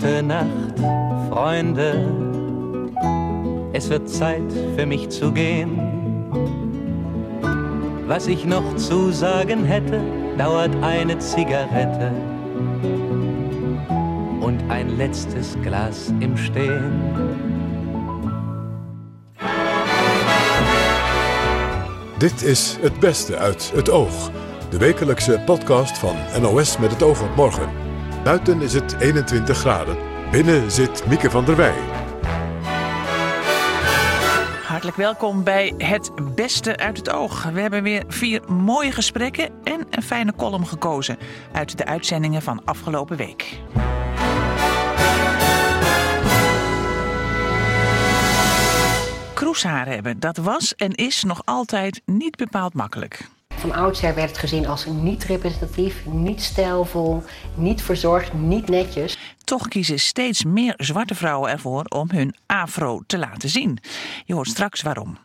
Gute Nacht, Freunde. Es wird Zeit für mich zu gehen. Was ich noch zu sagen hätte, dauert eine Zigarette und ein letztes Glas im Stehen. Dit is Het Beste uit het Oog. De wekelijkse podcast van NOS met het oog op morgen. Buiten is het 21 graden. Binnen zit Mieke van der Wij. Hartelijk welkom bij Het Beste uit het Oog. We hebben weer vier mooie gesprekken en een fijne column gekozen uit de uitzendingen van afgelopen week. Kroeshaar hebben, dat was en is nog altijd niet bepaald makkelijk. Van oudsher werd het gezien als niet representatief, niet stijlvol, niet verzorgd, niet netjes. Toch kiezen steeds meer zwarte vrouwen ervoor om hun afro te laten zien. Je hoort straks waarom.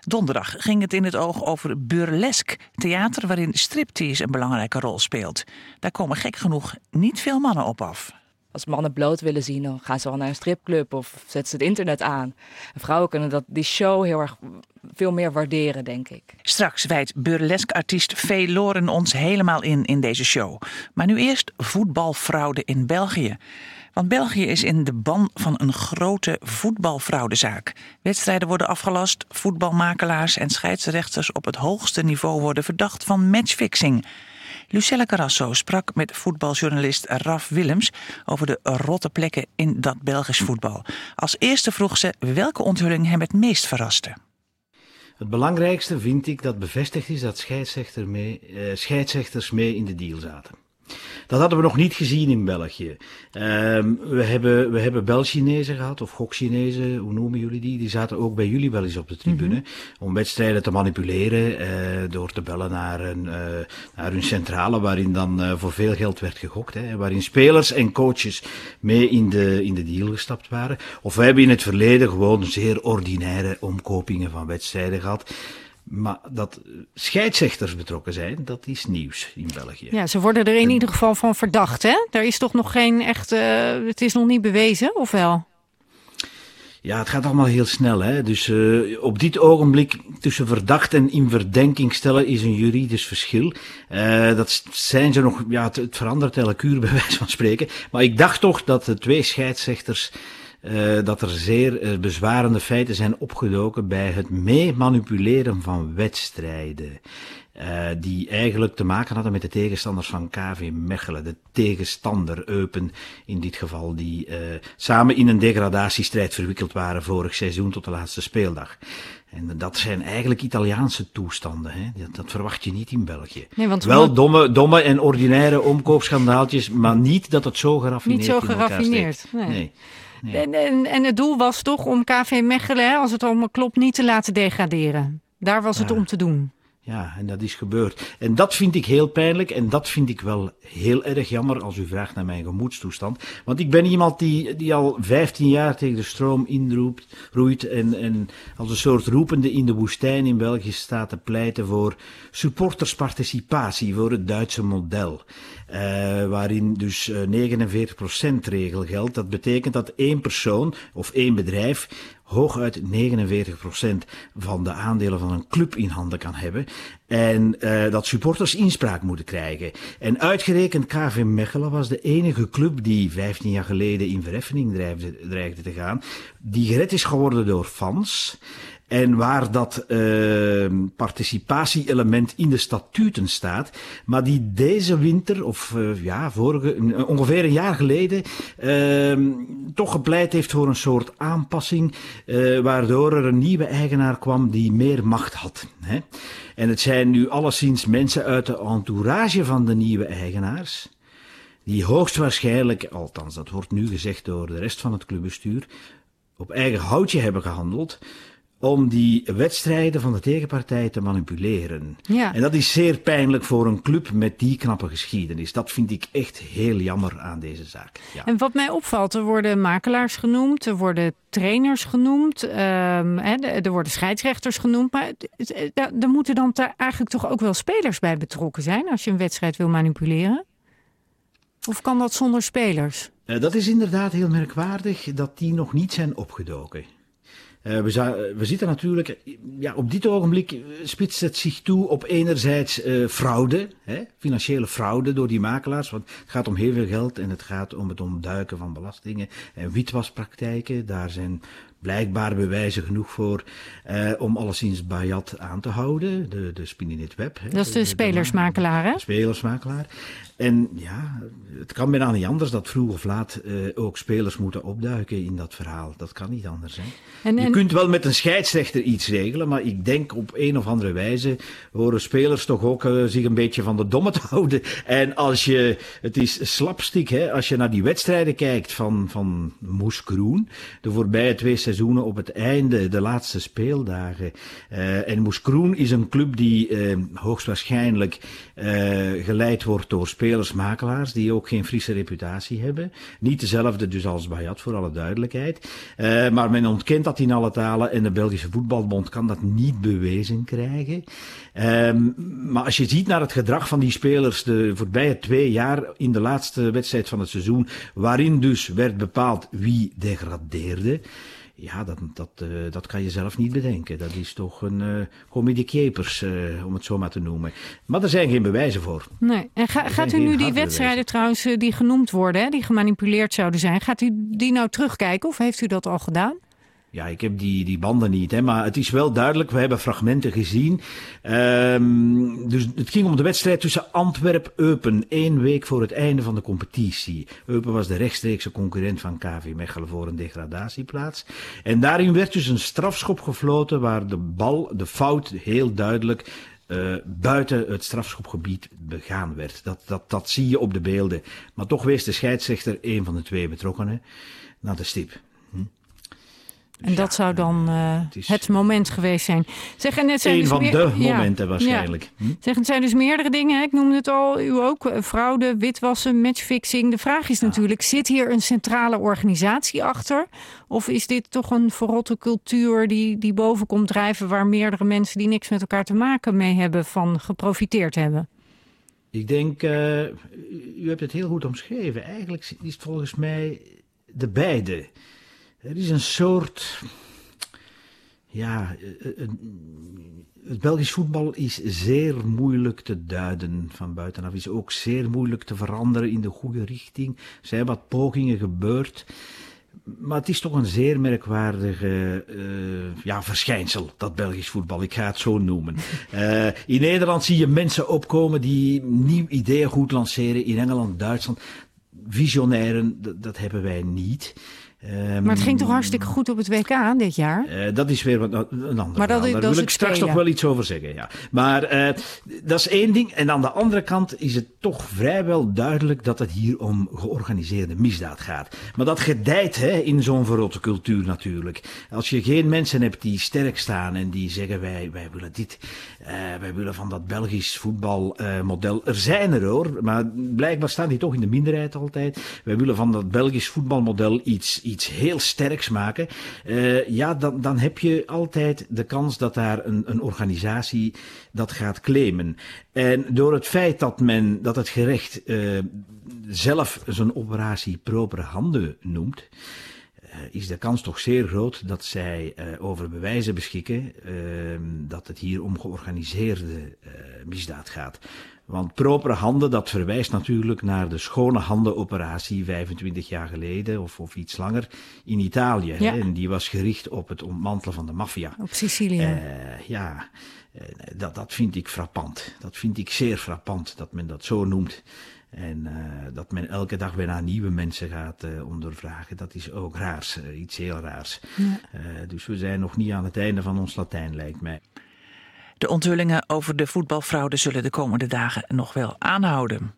Donderdag ging het in het oog over burlesque, theater waarin striptease een belangrijke rol speelt. Daar komen gek genoeg niet veel mannen op af. Als mannen bloot willen zien, dan gaan ze wel naar een stripclub of zetten ze het internet aan. En vrouwen kunnen dat, die show heel erg veel meer waarderen, denk ik. Straks wijdt burlesque-artiest Vee Loren ons helemaal in in deze show. Maar nu eerst voetbalfraude in België. Want België is in de ban van een grote voetbalfraudezaak. Wedstrijden worden afgelast, voetbalmakelaars en scheidsrechters op het hoogste niveau worden verdacht van matchfixing. Lucella Carrasso sprak met voetbaljournalist Raf Willems over de rotte plekken in dat Belgisch voetbal. Als eerste vroeg ze welke onthulling hem het meest verraste. Het belangrijkste vind ik dat bevestigd is dat scheidsrechter mee, eh, scheidsrechters mee in de deal zaten. Dat hadden we nog niet gezien in België. Ehm, we hebben, we hebben Bel-Chinezen gehad, of Gok-Chinezen, hoe noemen jullie die? Die zaten ook bij jullie wel eens op de tribune. Mhm. Om wedstrijden te manipuleren, eh, door te bellen naar, een, eh, naar hun centrale, waarin dan eh, voor veel geld werd gegokt. Hè, waarin spelers en coaches mee in de, in de deal gestapt waren. Of we hebben in het verleden gewoon zeer ordinaire omkopingen van wedstrijden gehad. Maar dat scheidsrechters betrokken zijn, dat is nieuws in België. Ja, ze worden er in ieder geval van verdacht, hè? Er is toch nog geen echt... eh, het is nog niet bewezen, of wel? Ja, het gaat allemaal heel snel. Hè? Dus eh, op dit ogenblik tussen verdacht en in verdenking stellen is een juridisch verschil. Eh, dat zijn ze nog, ja, het, het verandert elke uur bij wijze van spreken. Maar ik dacht toch dat de twee scheidsrechters, eh, dat er zeer eh, bezwarende feiten zijn opgedoken bij het meemanipuleren van wedstrijden. Eh, die eigenlijk te maken hadden met de tegenstanders van KV Mechelen. De tegenstander Eupen in dit geval, die samen in een degradatiestrijd verwikkeld waren vorig seizoen tot de laatste speeldag. En dat zijn eigenlijk Italiaanse toestanden. Hè? Dat, dat verwacht je niet in België. Nee, want Wel domme, domme en ordinaire omkoopschandaaltjes, maar niet dat het zo geraffineerd Niet zo geraffineerd, nee. nee. Nee. En, en, en het doel was toch om KV Mechelen, hè, als het allemaal klopt, niet te laten degraderen. Daar was het om te doen. Ja, en dat is gebeurd. En dat vind ik heel pijnlijk en dat vind ik wel heel erg jammer als u vraagt naar mijn gemoedstoestand. Want ik ben iemand die, die al 15 jaar tegen de stroom inroept, roeit en, en als een soort roepende in de woestijn in België staat te pleiten voor supportersparticipatie, voor het Duitse model. Eh, waarin dus eh 49% regel geldt. Dat betekent dat één persoon of één bedrijf hooguit 49% van de aandelen van een club in handen kan hebben. En eh, dat supporters inspraak moeten krijgen. En uitgerekend KV Mechelen was de enige club die 15 jaar geleden in verheffening dreigde, dreigde te gaan, die gered is geworden door fans. En waar dat eh, participatie-element in de statuten staat, maar die deze winter, of eh, ja, vorige, een- ongeveer een jaar geleden, eh, toch gepleit heeft voor een soort aanpassing, eh, waardoor er een nieuwe eigenaar kwam die meer macht had. Hè? En het zijn nu alleszins mensen uit de entourage van de nieuwe eigenaars, die hoogstwaarschijnlijk, althans dat wordt nu gezegd door de rest van het clubbestuur, op eigen houtje hebben gehandeld om die wedstrijden van de tegenpartij te manipuleren. Ja. En dat is zeer pijnlijk voor een club met die knappe geschiedenis. Dat vind ik echt heel jammer aan deze zaak. Ja. En wat mij opvalt, er worden makelaars genoemd, er worden trainers genoemd, ehm, hè, er worden scheidsrechters genoemd. Maar er moeten dan eigenlijk toch ook wel spelers bij betrokken zijn als je een wedstrijd wil manipuleren? Of kan dat zonder spelers? Uh, dat is inderdaad heel merkwaardig dat die nog niet zijn opgedoken. Uh, we, we, zitten natuurlijk, ja, op dit ogenblik spitst het zich toe op enerzijds uh, fraude, hè, financiële fraude door die makelaars. Want het gaat om heel veel geld en het gaat om het ontduiken van belastingen en witwaspraktijken. Daar zijn blijkbaar bewijzen genoeg voor eh, om alleszins Bayat aan te houden, de, de Spinning Web. Hè, dat is de, de spelersmakelaar, hè? Spelersmakelaar. En ja, het kan bijna niet anders dat vroeg of laat uh, ook spelers moeten opduiken in dat verhaal. Dat kan niet anders. Hè? En, en... Je kunt wel met een scheidsrechter iets regelen, maar ik denk op een of andere wijze horen spelers toch ook uh, zich een beetje van de domme te houden. En als je, het is slapstick, hè, als je naar die wedstrijden kijkt van, van Moes Kroen, de voorbije twee op het einde, de laatste speeldagen. Uh, en Moes Kroen is een club die hoogstwaarschijnlijk geleid wordt door spelers spelersmakelaars die ook geen Friese reputatie hebben. Niet dezelfde dus als Bayat, voor alle duidelijkheid. Maar men ontkent dat in alle talen en de Belgische Voetbalbond kan dat niet bewezen krijgen. Um, maar als je ziet naar het gedrag van die spelers de voorbije twee jaar in de laatste wedstrijd van het seizoen, waarin dus werd bepaald wie degradeerde. Ja, dat, dat, uh, dat kan je zelf niet bedenken. Dat is toch een uh, comedy capers, uh, om het zo maar te noemen. Maar er zijn geen bewijzen voor. Nee. En ga, gaat u nu die wedstrijden trouwens die genoemd worden, hè, die gemanipuleerd zouden zijn, gaat u die nou terugkijken of heeft u dat al gedaan? Ja, ik heb die, die banden niet, hè, maar het is wel duidelijk. We hebben fragmenten gezien. Um, dus het ging om de wedstrijd tussen Antwerp-Eupen, één week voor het einde van de competitie. Eupen was de rechtstreekse concurrent van KV Mechelen voor een degradatieplaats. En daarin werd dus een strafschop gefloten waar de bal, de fout, heel duidelijk uh, buiten het strafschopgebied begaan werd. Dat, dat, dat zie je op de beelden. Maar toch wees de scheidsrechter een van de twee betrokkenen naar de stip. En dat zou dan uh, het, moment geweest zijn. Zeg, en het zijn Een dus van de momenten waarschijnlijk. Ja. Hm? Zeg, het zijn dus meerdere dingen. Ik noemde het al, u ook. Eh, fraude, witwassen, matchfixing. De vraag is natuurlijk, zit hier een centrale organisatie achter? Of is dit toch een verrotte cultuur die, die boven komt drijven... waar meerdere mensen die niks met elkaar te maken mee hebben... van geprofiteerd hebben? Ik denk, uh, u hebt het heel goed omschreven. Eigenlijk is het volgens mij de beide... Er is een soort. Ja, eh, eh, het Belgisch voetbal is zeer moeilijk te duiden van buitenaf. Is ook zeer moeilijk te veranderen in de goede richting. Er zijn wat pogingen gebeurd. Maar het is toch een zeer merkwaardige uh, ja, verschijnsel, dat Belgisch voetbal. Ik ga het zo noemen. Uh, in Nederland zie je mensen opkomen die nieuw ideeën goed lanceren. In Engeland, Duitsland. Visionairen, dat hebben wij niet. Um, maar het ging toch hartstikke goed op het WK dit jaar? Uh, dat is weer wat, een ander maar dat, Daar wil ik straks nog wel iets over zeggen. Ja. Maar uh, dat is één ding. En aan de andere kant is het toch vrijwel duidelijk dat het hier om georganiseerde misdaad gaat. Maar dat gedijt hè, in zo'n verrotte cultuur natuurlijk. Als je geen mensen hebt die sterk staan en die zeggen wij, wij willen dit, uh, wij willen van dat Belgisch voetbalmodel. er zijn er hoor, maar blijkbaar staan die toch in de minderheid altijd. Wij willen van dat Belgisch voetbalmodel iets iets heel sterks maken, uh, ja, dan, dan heb je altijd de kans dat daar een, een organisatie dat gaat claimen. En door het feit dat men, dat het gerecht uh, zelf zijn operatie propere handen noemt, uh, is de kans toch zeer groot dat zij over bewijzen beschikken dat het hier om georganiseerde misdaad gaat. Want propere handen, dat verwijst natuurlijk naar de schone handenoperatie 25 jaar geleden of, of iets langer in Italië. Ja. Hè? En die was gericht op het ontmantelen van de maffia. Op Sicilië. Uh, ja, uh, dat, dat vind ik frappant. Dat vind ik zeer frappant dat men dat zo noemt. En uh, dat men elke dag bijna nieuwe mensen gaat uh, ondervragen, dat is ook raars, uh, iets heel raars. Ja. dus we zijn nog niet aan het einde van ons Latijn, lijkt mij. De onthullingen over de voetbalfraude zullen de komende dagen nog wel aanhouden.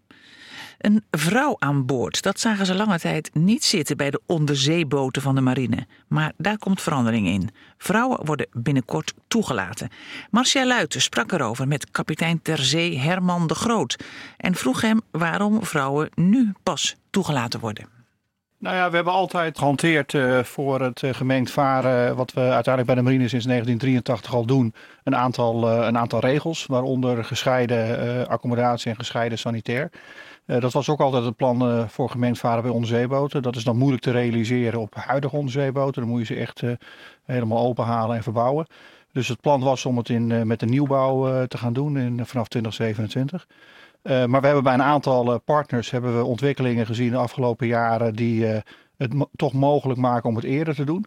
Een vrouw aan boord, dat zagen ze lange tijd niet zitten bij de onderzeeboten van de marine. Maar daar komt verandering in. Vrouwen worden binnenkort toegelaten. Marcia Luiten sprak erover met kapitein ter zee Herman de Groot en vroeg hem waarom vrouwen nu pas toegelaten worden. Nou ja, we hebben altijd gehanteerd uh, voor het uh, gemengd varen, wat we uiteindelijk bij de marine sinds 1983 al doen, een aantal, uh, een aantal regels, waaronder gescheiden accommodatie en gescheiden sanitair. dat was ook altijd het plan voor gemengd varen bij onderzeeboten. Dat is dan moeilijk te realiseren op huidige onderzeeboten. Dan moet je ze echt helemaal openhalen en verbouwen. Dus het plan was om het in, met de nieuwbouw te gaan doen in, vanaf 2027. Uh, maar we hebben bij een aantal uh, partners hebben we ontwikkelingen gezien de afgelopen jaren die uh, het mo toch mogelijk maken om het eerder te doen.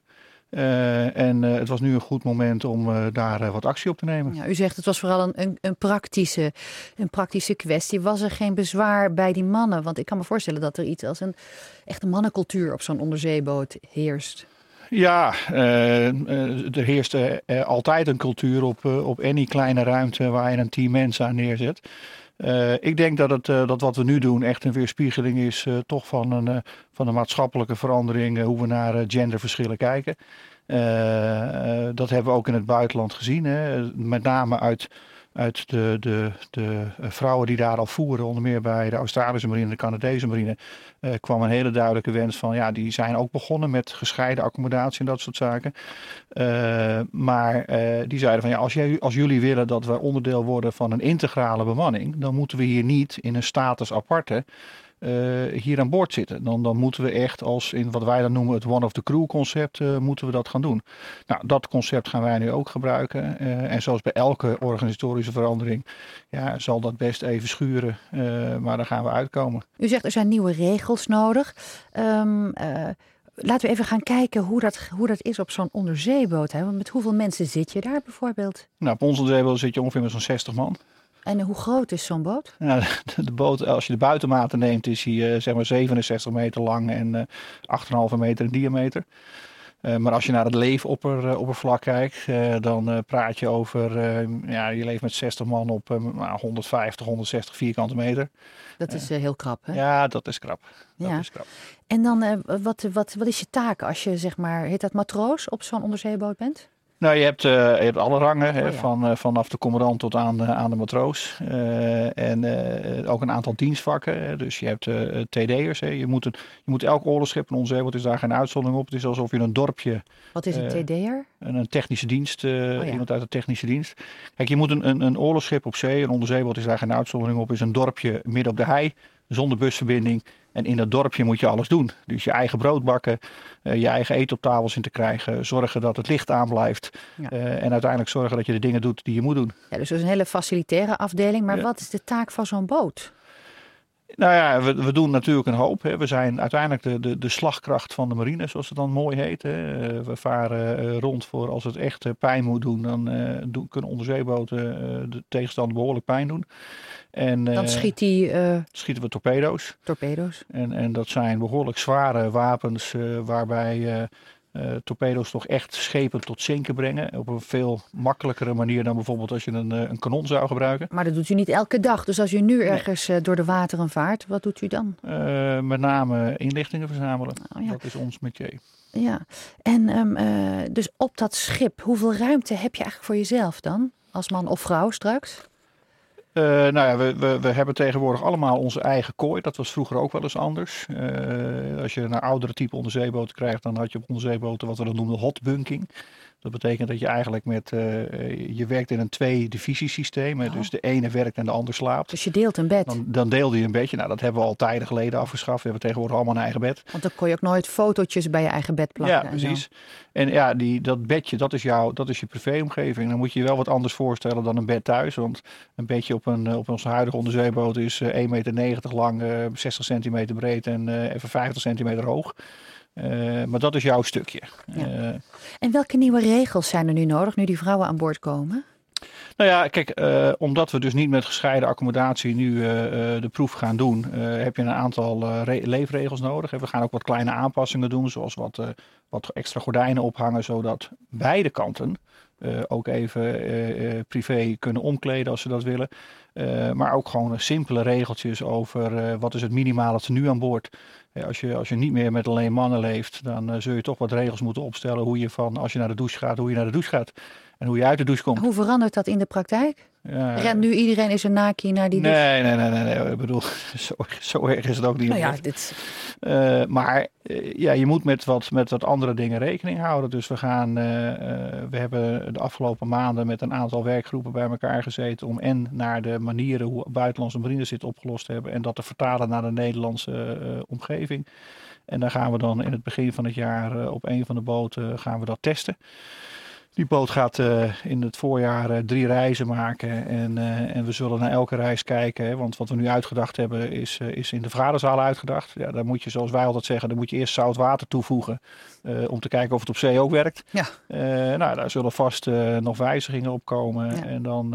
en het was nu een goed moment om daar wat actie op te nemen. Ja, u zegt het was vooral een, een, een, praktische, een praktische kwestie. Was er geen bezwaar bij die mannen? Want ik kan me voorstellen dat er iets als een echte mannencultuur op zo'n onderzeeboot heerst. Ja, er heerst altijd een cultuur op, op any kleine ruimte waar je een team mensen aan neerzet. Uh, ik denk dat, het, uh, dat wat we nu doen echt een weerspiegeling is uh, toch van een, van een maatschappelijke verandering, hoe we naar genderverschillen kijken. dat hebben we ook in het buitenland gezien, hè? met name uit uit de, de, de vrouwen die daar al voeren, onder meer bij de Australische marine en de Canadese marine, eh, kwam een hele duidelijke wens van ja, die zijn ook begonnen met gescheiden accommodatie en dat soort zaken. Uh, maar die zeiden van ja, als, jij, als jullie willen dat we onderdeel worden van een integrale bemanning, dan moeten we hier niet in een status aparte hier aan boord zitten. Dan, dan moeten we echt als in wat wij dan noemen het one of the crew concept, uh, moeten we dat gaan doen. Nou, dat concept gaan wij nu ook gebruiken. Uh, en zoals bij elke organisatorische verandering, ja, zal dat best even schuren, maar daar gaan we uitkomen. U zegt er zijn nieuwe regels nodig. Um, laten we even gaan kijken hoe dat, hoe dat is op zo'n onderzeeboot. Hè? Want met hoeveel mensen zit je daar bijvoorbeeld? Nou, op onze onderzeeboot zit je ongeveer met zo'n 60 man. En hoe groot is zo'n boot? Ja, de, boot, als je de buitenmaten neemt, is hij uh, zeg maar 67 meter lang en uh, 8,5 meter in diameter. Uh, maar als je naar het leefoppervlak kijkt, uh, dan praat je over, ja, je leeft met 60 man op 150, 160 vierkante meter. Dat is heel krap, hè? Ja, dat is krap. Dat ja. is krap. En dan, wat, wat, wat is je taak als je, zeg maar, heet dat matroos op zo'n onderzeeboot bent? Nou, je hebt, uh, je hebt alle rangen, hè, oh, ja. van, uh, vanaf de commandant tot aan, uh, aan de matroos. en ook een aantal dienstvakken. Dus je hebt TD'ers. Je, moet een, je moet elk oorlogsschip, en onze is daar geen uitzondering op. Het is alsof je een dorpje... Wat is een TD'er? Een, een, technische dienst, oh, ja. iemand uit de technische dienst. Kijk, je moet een, een, een oorlogsschip op zee, een onderzeeboot is daar geen uitzondering op, is een dorpje midden op de hei, zonder busverbinding. En in dat dorpje moet je alles doen. Dus je eigen brood bakken, uh, je eigen eten op tafel zien te krijgen, zorgen dat het licht aan blijft. Ja. Uh, en uiteindelijk zorgen dat je de dingen doet die je moet doen. Ja, dus dat is een hele facilitaire afdeling. Maar ja. wat is de taak van zo'n boot? Nou ja, we, we, doen natuurlijk een hoop. Hè. We zijn uiteindelijk de, de, de slagkracht van de marine, zoals het dan mooi heet. Hè. We varen rond voor als het echt pijn moet doen. Dan doen, kunnen onderzeeboten de tegenstander behoorlijk pijn doen. En, dan schiet die, uh, schieten we torpedo's. Torpedo's. En, en dat zijn behoorlijk zware wapens uh, waarbij uh, torpedo's toch echt schepen tot zinken brengen. Op een veel makkelijkere manier dan bijvoorbeeld als je een, een kanon zou gebruiken. Maar dat doet u niet elke dag. Dus als u nu ergens nee. door de wateren vaart, wat doet u dan? met name inlichtingen verzamelen. Oh, ja. Dat is ons métier. Ja, en um, dus op dat schip, hoeveel ruimte heb je eigenlijk voor jezelf dan? Als man of vrouw straks? Uh, nou ja, we, we, we, hebben tegenwoordig allemaal onze eigen kooi. Dat was vroeger ook wel eens anders. Uh, als je naar oudere type onderzeeboten krijgt, dan had je op onderzeeboten wat we dan noemen hotbunking. Dat betekent dat je eigenlijk met, uh, je werkt in een twee-divisiesysteem. Oh. Dus de ene werkt en de ander slaapt. Dus je deelt een bed? Dan, dan deelde je een bedje. Nou, dat hebben we al tijden geleden afgeschaft. We hebben tegenwoordig allemaal een eigen bed. Want dan kon je ook nooit fotootjes bij je eigen bed plakken. Ja, precies. En, en ja, die, dat bedje, dat is, jouw, dat is je privéomgeving. Dan moet je je wel wat anders voorstellen dan een bed thuis. Want een bedje op, een, op onze huidige onderzeeboot is 1,90 meter lang, 60 centimeter breed en even 50 centimeter hoog. Uh, maar dat is jouw stukje. Ja. Uh, en welke nieuwe regels zijn er nu nodig, nu die vrouwen aan boord komen? Nou ja, kijk, uh, omdat we dus niet met gescheiden accommodatie nu de proef gaan doen, heb je een aantal leefregels nodig. We gaan ook wat kleine aanpassingen doen, zoals wat, wat extra gordijnen ophangen, zodat beide kanten ook even privé kunnen omkleden als ze dat willen. maar ook gewoon simpele regeltjes over wat is het minimale tenue aan boord. Als je, als je niet meer met alleen mannen leeft, dan zul je toch wat regels moeten opstellen hoe je van als je naar de douche gaat, hoe je naar de douche gaat. En hoe je uit de douche komt. Hoe verandert dat in de praktijk? Ja, Rent nu iedereen is een naki naar die douche? Nee, nee, nee, nee, nee. Ik bedoel, zo, zo erg is het ook niet. Nou ja, dit, Eh, maar eh, ja, je moet met wat, met wat andere dingen rekening houden. Dus we gaan, eh, we hebben de afgelopen maanden met een aantal werkgroepen bij elkaar gezeten om en naar de manieren hoe buitenlandse marines dit opgelost hebben en dat te vertalen naar de Nederlandse omgeving. En dan gaan we dan in het begin van het jaar op een van de boten gaan we dat testen. Die boot gaat eh, in het voorjaar eh, drie reizen maken. En, eh, en we zullen naar elke reis kijken. Hè, want wat we nu uitgedacht hebben is, is in de vergaderzaal uitgedacht. Ja, daar moet je, zoals wij altijd zeggen, dan moet je eerst zout water toevoegen. om te kijken of het op zee ook werkt. Ja. Nou, daar zullen vast nog wijzigingen op komen. Ja. En, dan,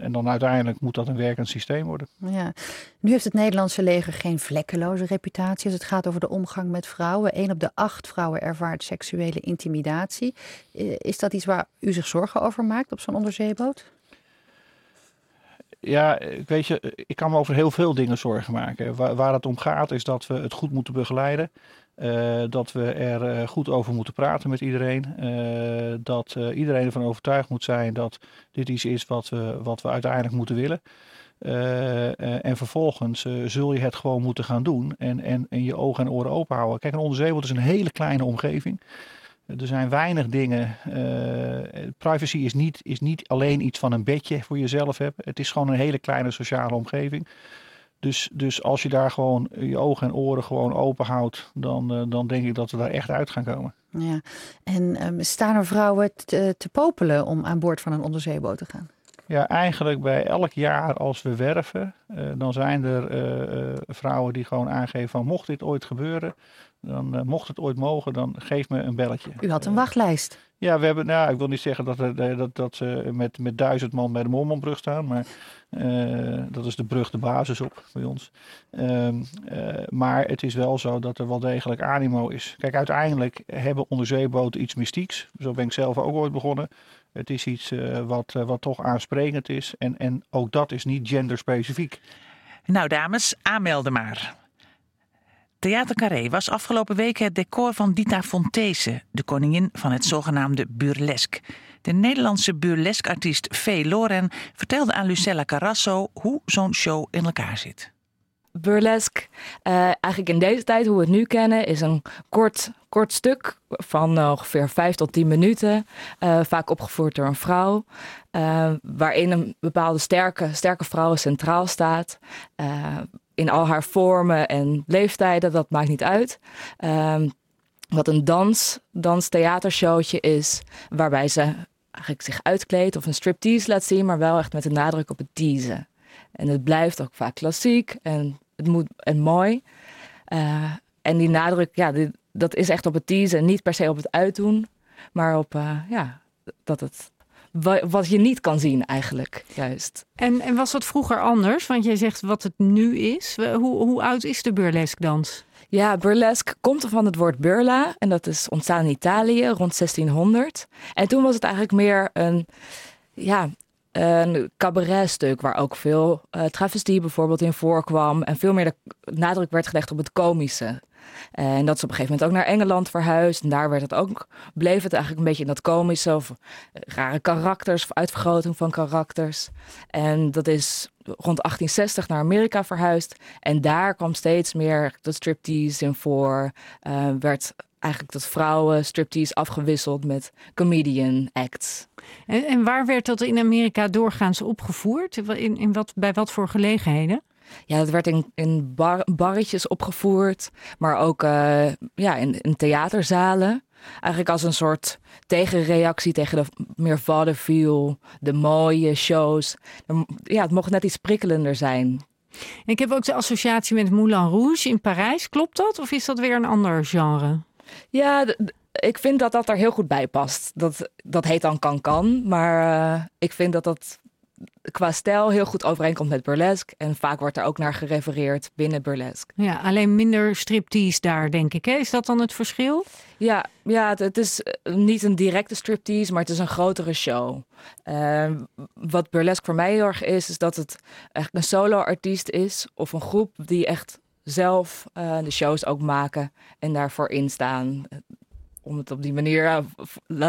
en dan uiteindelijk moet dat een werkend systeem worden. ja. Nu heeft het Nederlandse leger geen vlekkeloze reputatie als het gaat over de omgang met vrouwen. Een op de acht vrouwen ervaart seksuele intimidatie. Is dat iets waar u zich zorgen over maakt op zo'n onderzeeboot? Ja, weet je, ik kan me over heel veel dingen zorgen maken. Waar, het om gaat is dat we het goed moeten begeleiden. Eh, dat we er eh, goed over moeten praten met iedereen. eh, dat iedereen ervan overtuigd moet zijn dat dit iets is wat we, wat we uiteindelijk moeten willen. En vervolgens zul je het gewoon moeten gaan doen en, en, en je ogen en oren open houden. Kijk, een onderzeeboot is een hele kleine omgeving. Er zijn weinig dingen. eh, privacy is niet, is niet alleen iets van een bedje voor jezelf hebben. Het is gewoon een hele kleine sociale omgeving. Dus, dus als je daar gewoon je ogen en oren gewoon open houdt, dan, eh, dan denk ik dat we daar echt uit gaan komen. Ja. En ehm, staan er vrouwen te, te popelen om aan boord van een onderzeeboot te gaan? Ja, eigenlijk bij elk jaar als we werven, eh, dan zijn er eh, eh, vrouwen die gewoon aangeven van mocht dit ooit gebeuren, dan eh, mocht het ooit mogen, dan geef me een belletje. U had een Eh, wachtlijst. Ja, we hebben, nou, ik wil niet zeggen dat, er- dat, dat ze met, met duizend man bij de Moormanbrug staan, maar eh, dat is de brug de basis op bij ons. Ehm, eh, maar het is wel zo dat er wel degelijk animo is. Kijk, uiteindelijk hebben onderzeeboten iets mystieks. Zo ben ik zelf ook ooit begonnen. Het is iets eh, wat, eh, wat toch aansprekend is. En, en ook dat is niet genderspecifiek. Nou, dames, aanmelden maar. Theater Carré was afgelopen week het decor van Dita Fontese, de koningin van het zogenaamde burlesque. De Nederlandse burlesque-artiest Loren vertelde aan Lucella Carrasso hoe zo'n show in elkaar zit. Burlesque, eh, eigenlijk in deze tijd, hoe we het nu kennen, is een kort, kort stuk van eh, ongeveer 5 tot 10 minuten. eh, vaak opgevoerd door een vrouw. waarin een bepaalde sterke, sterke vrouw centraal staat. In al haar vormen en leeftijden, dat maakt niet uit. Ehm, wat een dans, dans-theatershowtje is, waarbij ze eigenlijk zich uitkleedt of een striptease laat zien, maar wel echt met de nadruk op het teasen. En het blijft ook vaak klassiek en het moet en mooi. Eh, en die nadruk, ja, dat is echt op het teasen, niet per se op het uitdoen, maar op eh, ja, dat het wat je niet kan zien eigenlijk, juist. En, en was dat vroeger anders? Want jij zegt wat het nu is. Hoe, hoe oud is de burlesque dans? Ja, burlesque komt van het woord burla en dat is ontstaan in Italië rond 1600. En toen was het eigenlijk meer een, ja, een cabaretstuk waar ook veel eh travestie bijvoorbeeld in voorkwam en veel meer de nadruk werd gelegd op het komische. En dat is op een gegeven moment ook naar Engeland verhuisd. En daar werd het ook, bleef het eigenlijk een beetje in dat komische of eh, rare karakters of uitvergroting van karakters. En dat is rond 1860 naar Amerika verhuisd. En daar kwam steeds meer dat striptease in voor. Eh, werd eigenlijk dat vrouwen striptease afgewisseld met comedian acts. En, en waar werd dat in Amerika doorgaans opgevoerd? In, in wat, bij wat voor gelegenheden? Ja, dat werd in, in bar, barretjes opgevoerd, maar ook eh, ja, in, in theaterzalen. Eigenlijk als een soort tegenreactie tegen de meer vaudeville, de mooie shows. Ja, het mocht net iets prikkelender zijn. Ik heb ook de associatie met Moulin Rouge in Parijs. Klopt dat? Of is dat weer een ander genre? Ja, ik vind dat dat er heel goed bij past. Dat, dat heet dan kan-kan, maar eh, ik vind dat dat qua stijl heel goed overeenkomt met burlesque. En vaak wordt er ook naar gerefereerd binnen burlesque. Ja, alleen minder striptease daar, denk ik. Hè? Is dat dan het verschil? Ja, ja het, het is eh, niet een directe striptease, maar het is een grotere show. Eh, wat burlesque voor mij heel erg is, is dat het echt een solo-artiest is of een groep die echt zelf eh, de shows ook maken en daarvoor instaan. Om het op die manier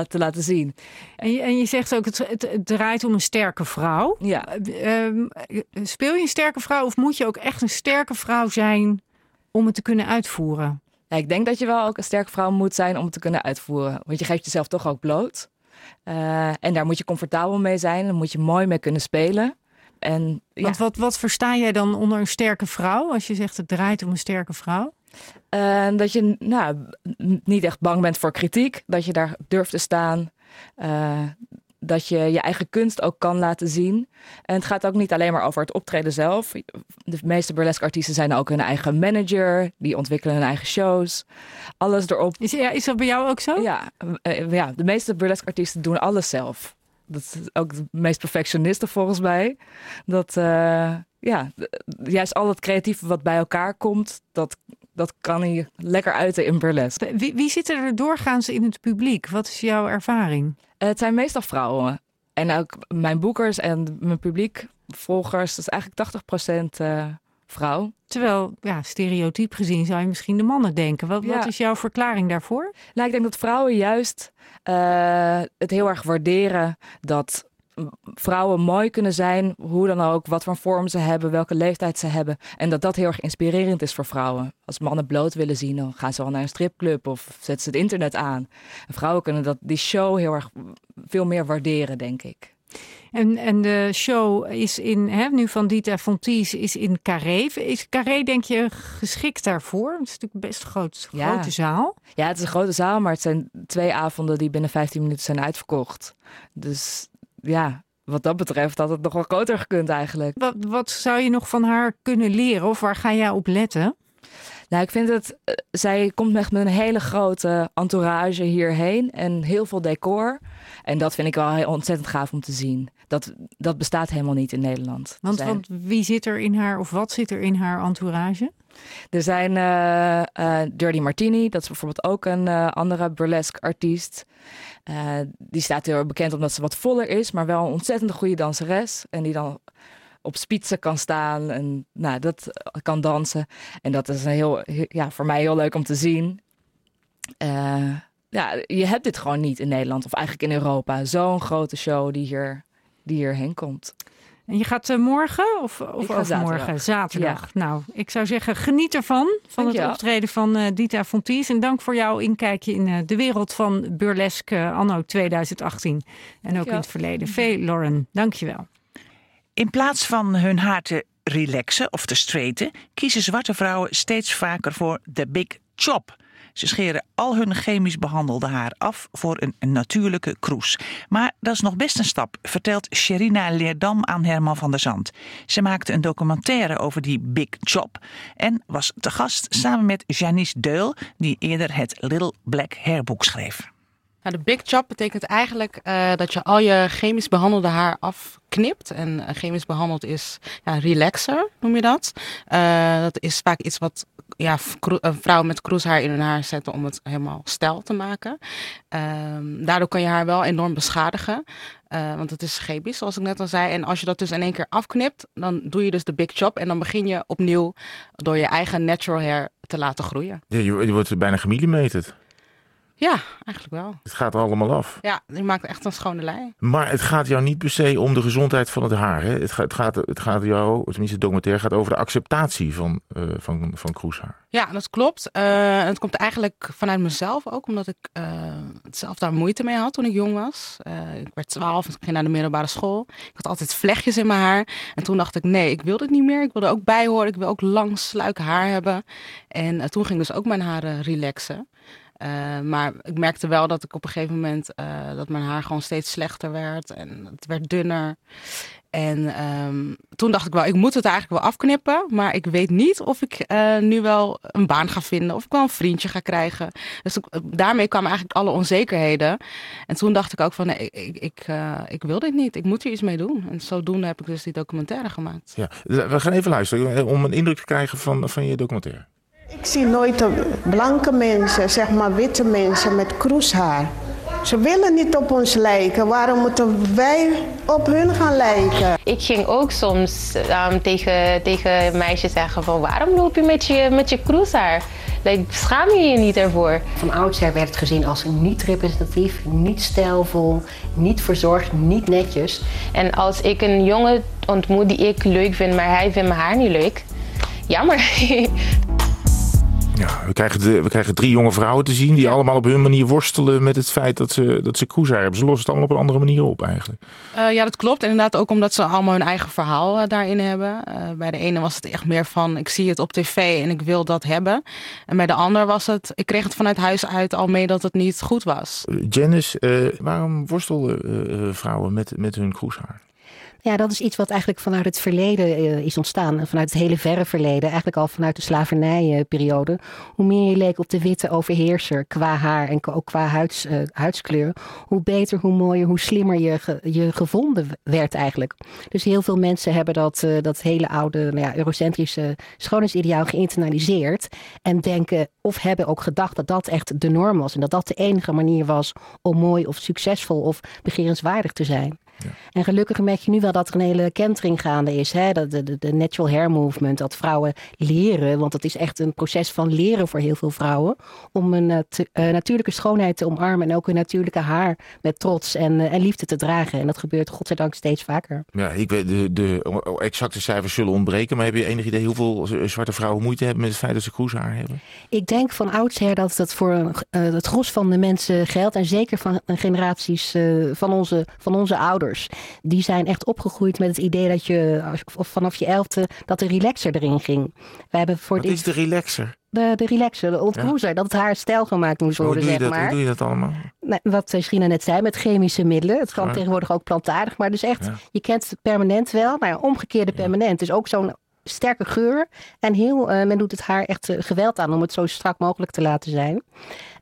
te laten zien. En je, en je zegt ook, het, het, het draait om een sterke vrouw. Ja. Ehm, speel je een sterke vrouw of moet je ook echt een sterke vrouw zijn om het te kunnen uitvoeren? Ja, ik denk dat je wel ook een sterke vrouw moet zijn om het te kunnen uitvoeren. Want je geeft jezelf toch ook bloot. Uh, en daar moet je comfortabel mee zijn. Daar moet je mooi mee kunnen spelen. En, ja. Want wat, wat versta jij dan onder een sterke vrouw? Als je zegt het draait om een sterke vrouw? Uh, dat je nou, niet echt bang bent voor kritiek. Dat je daar durft te staan. Uh, dat je je eigen kunst ook kan laten zien. En het gaat ook niet alleen maar over het optreden zelf. De meeste burlesque artiesten zijn ook hun eigen manager. Die ontwikkelen hun eigen shows. Alles erop. Is, ja, is dat bij jou ook zo? Ja, uh, ja de meeste burlesque artiesten doen alles zelf. Dat is ook de meest perfectionisten volgens mij. Dat, uh, ja, juist al het creatieve wat bij elkaar komt, dat, dat kan hij lekker uiten in burlesque. Wie, wie zit er doorgaans in het publiek? Wat is jouw ervaring? Het zijn meestal vrouwen. En ook mijn boekers en mijn publiek, volgers, dat is eigenlijk 80% uh, vrouw. Terwijl, ja, stereotyp gezien zou je misschien de mannen denken. Wat, Ja. wat is jouw verklaring daarvoor? Nou, ik denk dat vrouwen juist eh, het heel erg waarderen dat vrouwen mooi kunnen zijn, hoe dan ook, wat voor vorm ze hebben, welke leeftijd ze hebben. En dat dat heel erg inspirerend is voor vrouwen. Als mannen bloot willen zien, dan gaan ze wel naar een stripclub of zetten ze het internet aan. En vrouwen kunnen dat, die show heel erg veel meer waarderen, denk ik. En, en de show is in, hè, nu van Dita Fonties, is in Carré. Is Carré, denk je, geschikt daarvoor? Het is natuurlijk best een groot, Ja. grote zaal. Ja, het is een grote zaal, maar het zijn twee avonden die binnen 15 minuten zijn uitverkocht. Dus ja, wat dat betreft had het nog wel groter gekund eigenlijk. Wat, wat zou je nog van haar kunnen leren? Of waar ga jij op letten? Nou, ik vind het, eh, zij komt echt met een hele grote entourage hierheen en heel veel decor. En dat vind ik wel heel ontzettend gaaf om te zien. Dat, dat bestaat helemaal niet in Nederland. Want, Zij- want wie zit er in haar, of wat zit er in haar entourage? Er zijn eh, Dirty Martini, dat is bijvoorbeeld ook een eh, andere burlesque artiest. Die staat heel bekend omdat ze wat voller is, maar wel een ontzettend goede danseres. En die dan op spitsen kan staan en nou, dat kan dansen. En dat is een heel, ja, voor mij heel leuk om te zien. Ja, je hebt dit gewoon niet in Nederland of eigenlijk in Europa. Zo'n grote show die, hier, die hierheen komt. En je gaat eh, morgen of, of overmorgen? zaterdag. Zaterdag. Nou, ik zou zeggen, geniet ervan. Van het optreden van eh, Dita Fonties. En dank voor jouw inkijkje in eh, de wereld van burlesque anno 2018. En ook in het verleden. Vee Lauren, dankjewel. In plaats van hun haar te relaxen of te straighten, kiezen zwarte vrouwen steeds vaker voor de big chop. Ze scheren al hun chemisch behandelde haar af voor een natuurlijke kroes. Maar dat is nog best een stap, vertelt Sherina Leerdam aan Herman van der Zand. Ze maakte een documentaire over die big chop en was te gast samen met Janice Deul, die eerder het Little Black Hair boek schreef. Nou, de big chop betekent eigenlijk eh, dat je al je chemisch behandelde haar afknipt. En eh, chemisch behandeld is ja, relaxer, noem je dat. Eh, dat is vaak iets wat ja, vrouwen met kroeshaar in hun haar zetten om het helemaal stijl te maken. Ehm, daardoor kan je haar wel enorm beschadigen. want het is chemisch, zoals ik net al zei. En als je dat dus in één keer afknipt, dan doe je dus de big chop. En dan begin je opnieuw door je eigen natural hair te laten groeien. Je, je wordt bijna gemillimeterd. Ja, eigenlijk wel. Het gaat er allemaal af. Ja, je maakt echt een schone lei. Maar het gaat jou niet per se om de gezondheid van het haar. Hè? Het, gaat, het, gaat, het gaat jou, tenminste het documentaire gaat over de acceptatie van, eh van, van kroeshaar. Ja, dat klopt. Eh, het komt eigenlijk vanuit mezelf ook, omdat ik eh, zelf daar moeite mee had toen ik jong was. Ik werd 12 en ik ging naar de middelbare school. Ik had altijd vlechtjes in mijn haar. En toen dacht ik, nee, ik wil dit niet meer. Ik wil er ook bij horen. Ik wil ook lang, sluik haar hebben. En toen ging dus ook mijn haren relaxen. Eh, maar ik merkte wel dat ik op een gegeven moment eh, dat mijn haar gewoon steeds slechter werd en het werd dunner. En ehm, toen dacht ik wel, ik moet het eigenlijk wel afknippen, maar ik weet niet of ik eh, nu wel een baan ga vinden of ik wel een vriendje ga krijgen. Dus daarmee kwamen eigenlijk alle onzekerheden. En toen dacht ik ook van, nee, ik, ik, ik, wil dit niet, ik moet hier iets mee doen. En zodoende heb ik dus die documentaire gemaakt. Ja. We gaan even luisteren om een indruk te krijgen van, van je documentaire. Ik zie nooit de blanke mensen, zeg maar witte mensen met kroeshaar. Ze willen niet op ons lijken. Waarom moeten wij op hun gaan lijken? Ik ging ook soms um, tegen, tegen meisjes zeggen van waarom loop je met je, met je kroeshaar? Like, schaam je je niet ervoor? Van oudsher werd het gezien als niet representatief, niet stijlvol, niet verzorgd, niet netjes. En als ik een jongen ontmoet die ik leuk vind, maar hij vindt mijn haar niet leuk, jammer. Ja, we krijgen, de, we krijgen drie jonge vrouwen te zien die allemaal op hun manier worstelen met het feit dat ze, dat ze hebben. Ze lossen het allemaal op een andere manier op eigenlijk. Uh, ja, dat klopt. Inderdaad ook omdat ze allemaal hun eigen verhaal uh, daarin hebben. Uh, bij de ene was het echt meer van ik zie het op tv en ik wil dat hebben. En bij de ander was het, ik kreeg het vanuit huis uit al mee dat het niet goed was. Janice, waarom worstelden vrouwen met, met hun kroeshaar? Ja, dat is iets wat eigenlijk vanuit het verleden uh, is ontstaan. Vanuit het hele verre verleden. Eigenlijk al vanuit de slavernijperiode. Hoe meer je leek op de witte overheerser qua haar en ook qua uh, huidskleur. Hoe beter, hoe mooier, hoe slimmer je, je gevonden werd eigenlijk. Dus heel veel mensen hebben dat, uh, dat hele oude nou ja, eurocentrische schoonheidsideaal geïnternaliseerd. En denken of hebben ook gedacht dat dat echt de norm was. En dat dat de enige manier was om mooi of succesvol of begerenswaardig te zijn. Ja. En gelukkig merk je nu wel dat er een hele kentering gaande is. Hè? De, de, de natural hair movement. Dat vrouwen leren, want het is echt een proces van leren voor heel veel vrouwen. Om een te, uh, natuurlijke schoonheid te omarmen. En ook hun natuurlijke haar met trots en, uh, en liefde te dragen. En dat gebeurt godzijdank steeds vaker. Ja, ik weet, de, de exacte cijfers zullen ontbreken. Maar heb je enig idee hoeveel zwarte vrouwen moeite hebben met het feit dat ze kroeshaar hebben? Ik denk van oudsher dat dat voor het gros van de mensen geldt. En zeker van generaties van, onze, van onze ouders. Die zijn echt opgegroeid met het idee dat je of vanaf je elfde dat de relaxer erin ging. We hebben voor Wat is de relaxer? De, de relaxer, de ontkroezer. Ja. Dat het haar stijl gemaakt moest worden, hoe doe je zeg dat, maar. Hoe doe je dat allemaal? Nee, wat Schina net zei, met chemische middelen. Het kan ja. tegenwoordig ook plantaardig. Maar dus echt, ja. je kent het permanent wel. Nou omgekeerde permanent. Dus ook zo'n sterke geur. En heel, uh, men doet het haar echt uh, geweld aan om het zo strak mogelijk te laten zijn.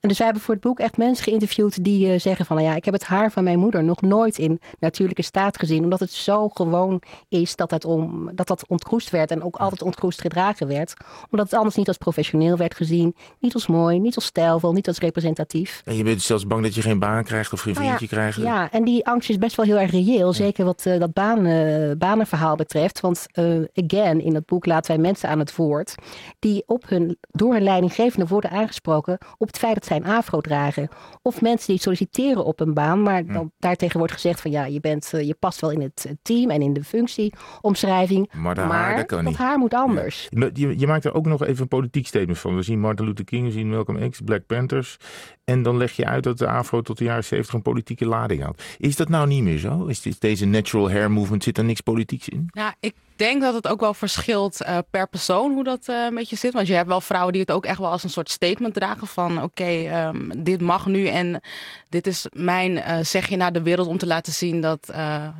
Dus wij hebben voor het boek echt mensen geïnterviewd die uh, zeggen van... Nou ja, ik heb het haar van mijn moeder nog nooit in natuurlijke staat gezien. Omdat het zo gewoon is dat dat, om, dat, dat ontkroest werd. En ook altijd ontkroest gedragen werd. Omdat het anders niet als professioneel werd gezien. Niet als mooi, niet als stijlvol, niet als representatief. En je bent zelfs bang dat je geen baan krijgt of geen nou vriendje ja, krijgt. Ja, en die angst is best wel heel erg reëel. Ja. Zeker wat uh, dat banen, banenverhaal betreft. Want again, in dat boek laten wij mensen aan het woord. Die op hun, door hun leidinggevende worden aangesproken op het feit dat zij een afro dragen. Of mensen die solliciteren op een baan, maar dan daartegen wordt gezegd van ja, je, bent, uh, je past wel in het team en in de functieomschrijving. Maar, de maar haar, dat kan dat niet. haar moet anders. Ja. Je, je, maakt er ook nog even een politiek statement van. We zien Martin Luther King, we zien Malcolm X, Black Panthers. En dan leg je uit dat de afro tot de jaren 70 een politieke lading had. Is dat nou niet meer zo? Is dit, deze natural hair movement, zit er niks politieks in? Nou, ik denk dat het ook wel verschilt uh, per persoon hoe dat uh, met je zit. Want je hebt wel vrouwen die het ook echt wel als een soort statement dragen van oké, um, dit mag nu en dit is mijn uh, zegje naar de wereld om te laten zien dat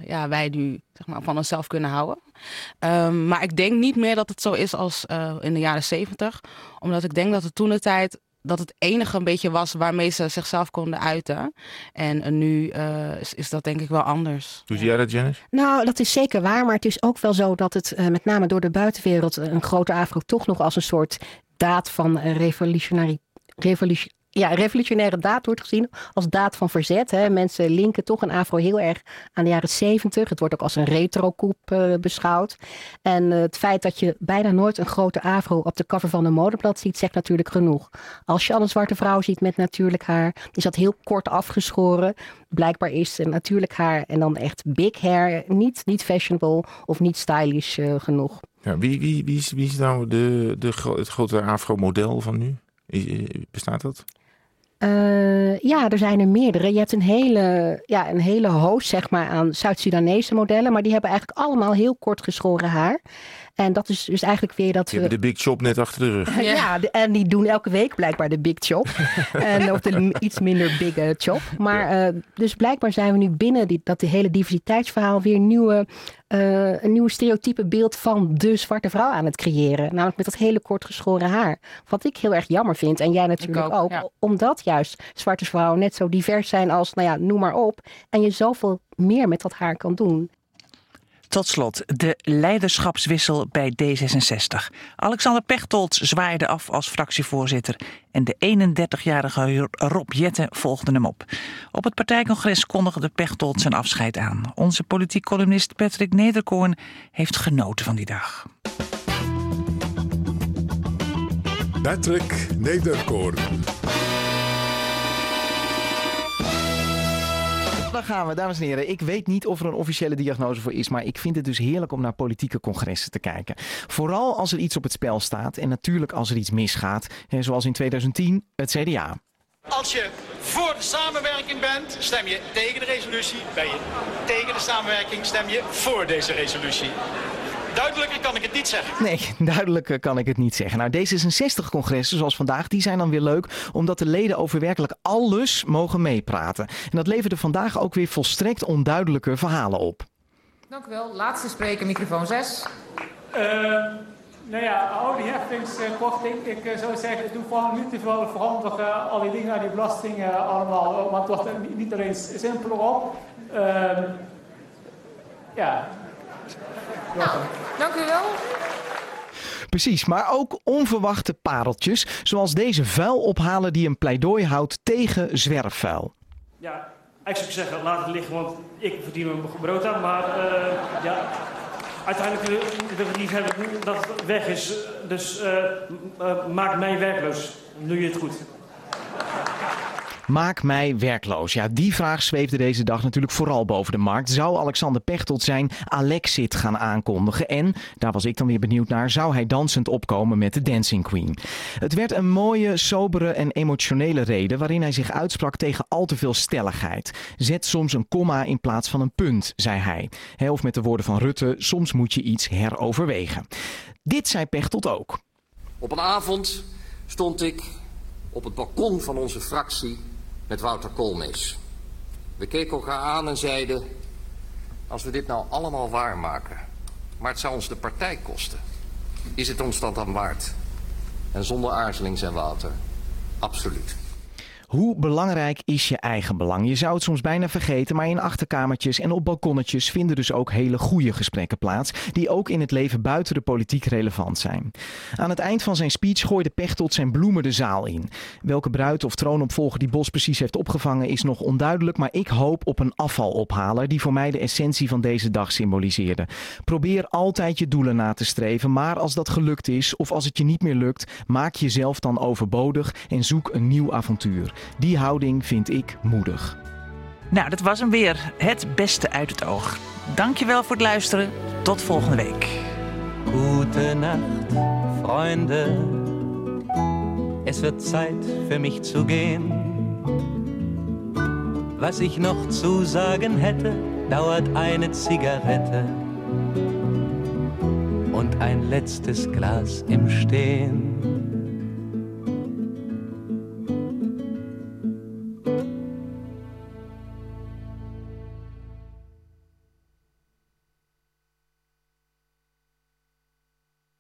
ja, wij nu zeg maar, van onszelf kunnen houden. Um, maar ik denk niet meer dat het zo is als in de jaren zeventig. Omdat ik denk dat het toen de tijd dat het enige een beetje was waarmee ze zichzelf konden uiten. En uh, nu uh, is, is, dat denk ik wel anders. Hoe zie jij dat, Janice? Nou, dat is zeker waar. Maar het is ook wel zo dat het uh, met name door de buitenwereld... een grote afro toch nog als een soort daad van revolutionarie... Revolution, ja, revolutionaire daad wordt gezien als daad van verzet. Hè. Mensen linken toch een afro heel erg aan de jaren zeventig. Het wordt ook als een retrokoep uh, beschouwd. En uh, het feit dat je bijna nooit een grote afro op de cover van een modeblad ziet, zegt natuurlijk genoeg. Als je al een zwarte vrouw ziet met natuurlijk haar, is dat heel kort afgeschoren. Blijkbaar is natuurlijk haar en dan echt big hair niet, niet fashionable of niet stylish uh, genoeg. Ja, wie, wie, wie, is, wie is nou de, de, het grote afro-model van nu? Bestaat dat? Uh, ja, er zijn er meerdere. Je hebt een hele, ja, een hele host zeg maar, aan Zuid-Sudanese modellen. Maar die hebben eigenlijk allemaal heel kort geschoren haar. En dat is dus eigenlijk weer dat we... hebben de Big Chop net achter de rug. ja, ja de, en die doen elke week blijkbaar de Big Chop. en, of de iets minder Big uh, Chop. Maar ja. uh, dus blijkbaar zijn we nu binnen die, dat hele diversiteitsverhaal weer nieuwe, uh, een nieuw stereotype beeld van de zwarte vrouw aan het creëren. Namelijk met dat hele kort geschoren haar. Wat ik heel erg jammer vind. En jij natuurlijk ook, ook. Ja. Omdat juist zwarte vrouwen net zo divers zijn als, nou ja, noem maar op. En je zoveel meer met dat haar kan doen. Tot slot de leiderschapswissel bij D66. Alexander Pechtold zwaaide af als fractievoorzitter en de 31-jarige Rob Jetten volgde hem op. Op het partijcongres kondigde Pechtold zijn afscheid aan. Onze politiek columnist Patrick Nederkoorn heeft genoten van die dag. Patrick Nederkoorn. Daar gaan we, dames en heren. Ik weet niet of er een officiële diagnose voor is, maar ik vind het dus heerlijk om naar politieke congressen te kijken. Vooral als er iets op het spel staat en natuurlijk als er iets misgaat, zoals in 2010 het CDA. Als je voor de samenwerking bent, stem je tegen de resolutie. Ben je tegen de samenwerking, stem je voor deze resolutie. Duidelijker kan ik het niet zeggen. Nee, duidelijker kan ik het niet zeggen. Nou, D66-congressen zoals vandaag, die zijn dan weer leuk... omdat de leden over werkelijk alles mogen meepraten. En dat leverde vandaag ook weer volstrekt onduidelijke verhalen op. Dank u wel. Laatste spreker, microfoon 6. Uh, nou ja, oude heffingskorting. Ik uh, zou zeggen, doe vooral niet te veel veranderen. al die dingen, die belastingen allemaal. Want het wordt niet alleen simpeler op. Uh, ja, nou, dank u wel. Precies, maar ook onverwachte pareltjes, zoals deze vuilophalen die een pleidooi houdt tegen zwerfvuil. Ja, ik zou zeggen, laat het liggen, want ik verdien mijn brood aan. Maar uh, ja, uiteindelijk wil ik niet hebben dat het weg is. Dus uh, uh, maak mij werkloos. Nu je het goed. Maak mij werkloos. Ja, die vraag zweefde deze dag natuurlijk vooral boven de markt. Zou Alexander Pechtold zijn Alexit gaan aankondigen? En, daar was ik dan weer benieuwd naar, zou hij dansend opkomen met de Dancing Queen? Het werd een mooie, sobere en emotionele reden waarin hij zich uitsprak tegen al te veel stelligheid. Zet soms een komma in plaats van een punt, zei hij. Of met de woorden van Rutte, soms moet je iets heroverwegen. Dit zei Pechtold ook. Op een avond stond ik op het balkon van onze fractie met Wouter Koolmees. We keken elkaar aan en zeiden, als we dit nou allemaal waarmaken, maar het zou ons de partij kosten, is het ons dan waard? En zonder aarzeling zijn Wouter, absoluut. Hoe belangrijk is je eigen belang? Je zou het soms bijna vergeten, maar in achterkamertjes en op balkonnetjes vinden dus ook hele goede gesprekken plaats, die ook in het leven buiten de politiek relevant zijn. Aan het eind van zijn speech gooide Pechtold zijn bloemen de zaal in. Welke bruid of troonopvolger die Bos precies heeft opgevangen is nog onduidelijk, maar ik hoop op een afvalophaler die voor mij de essentie van deze dag symboliseerde. Probeer altijd je doelen na te streven, maar als dat gelukt is of als het je niet meer lukt, maak jezelf dan overbodig en zoek een nieuw avontuur. Die houding vind ik moedig. Nou, dat was hem weer. Het beste uit het oog. Dankjewel voor het luisteren. Tot volgende week. Gute Nacht, Freunde. Es wird Zeit für mich zu gehen. Was ich noch zu sagen hätte, dauert eine Zigarette und ein letztes Glas im Stehen.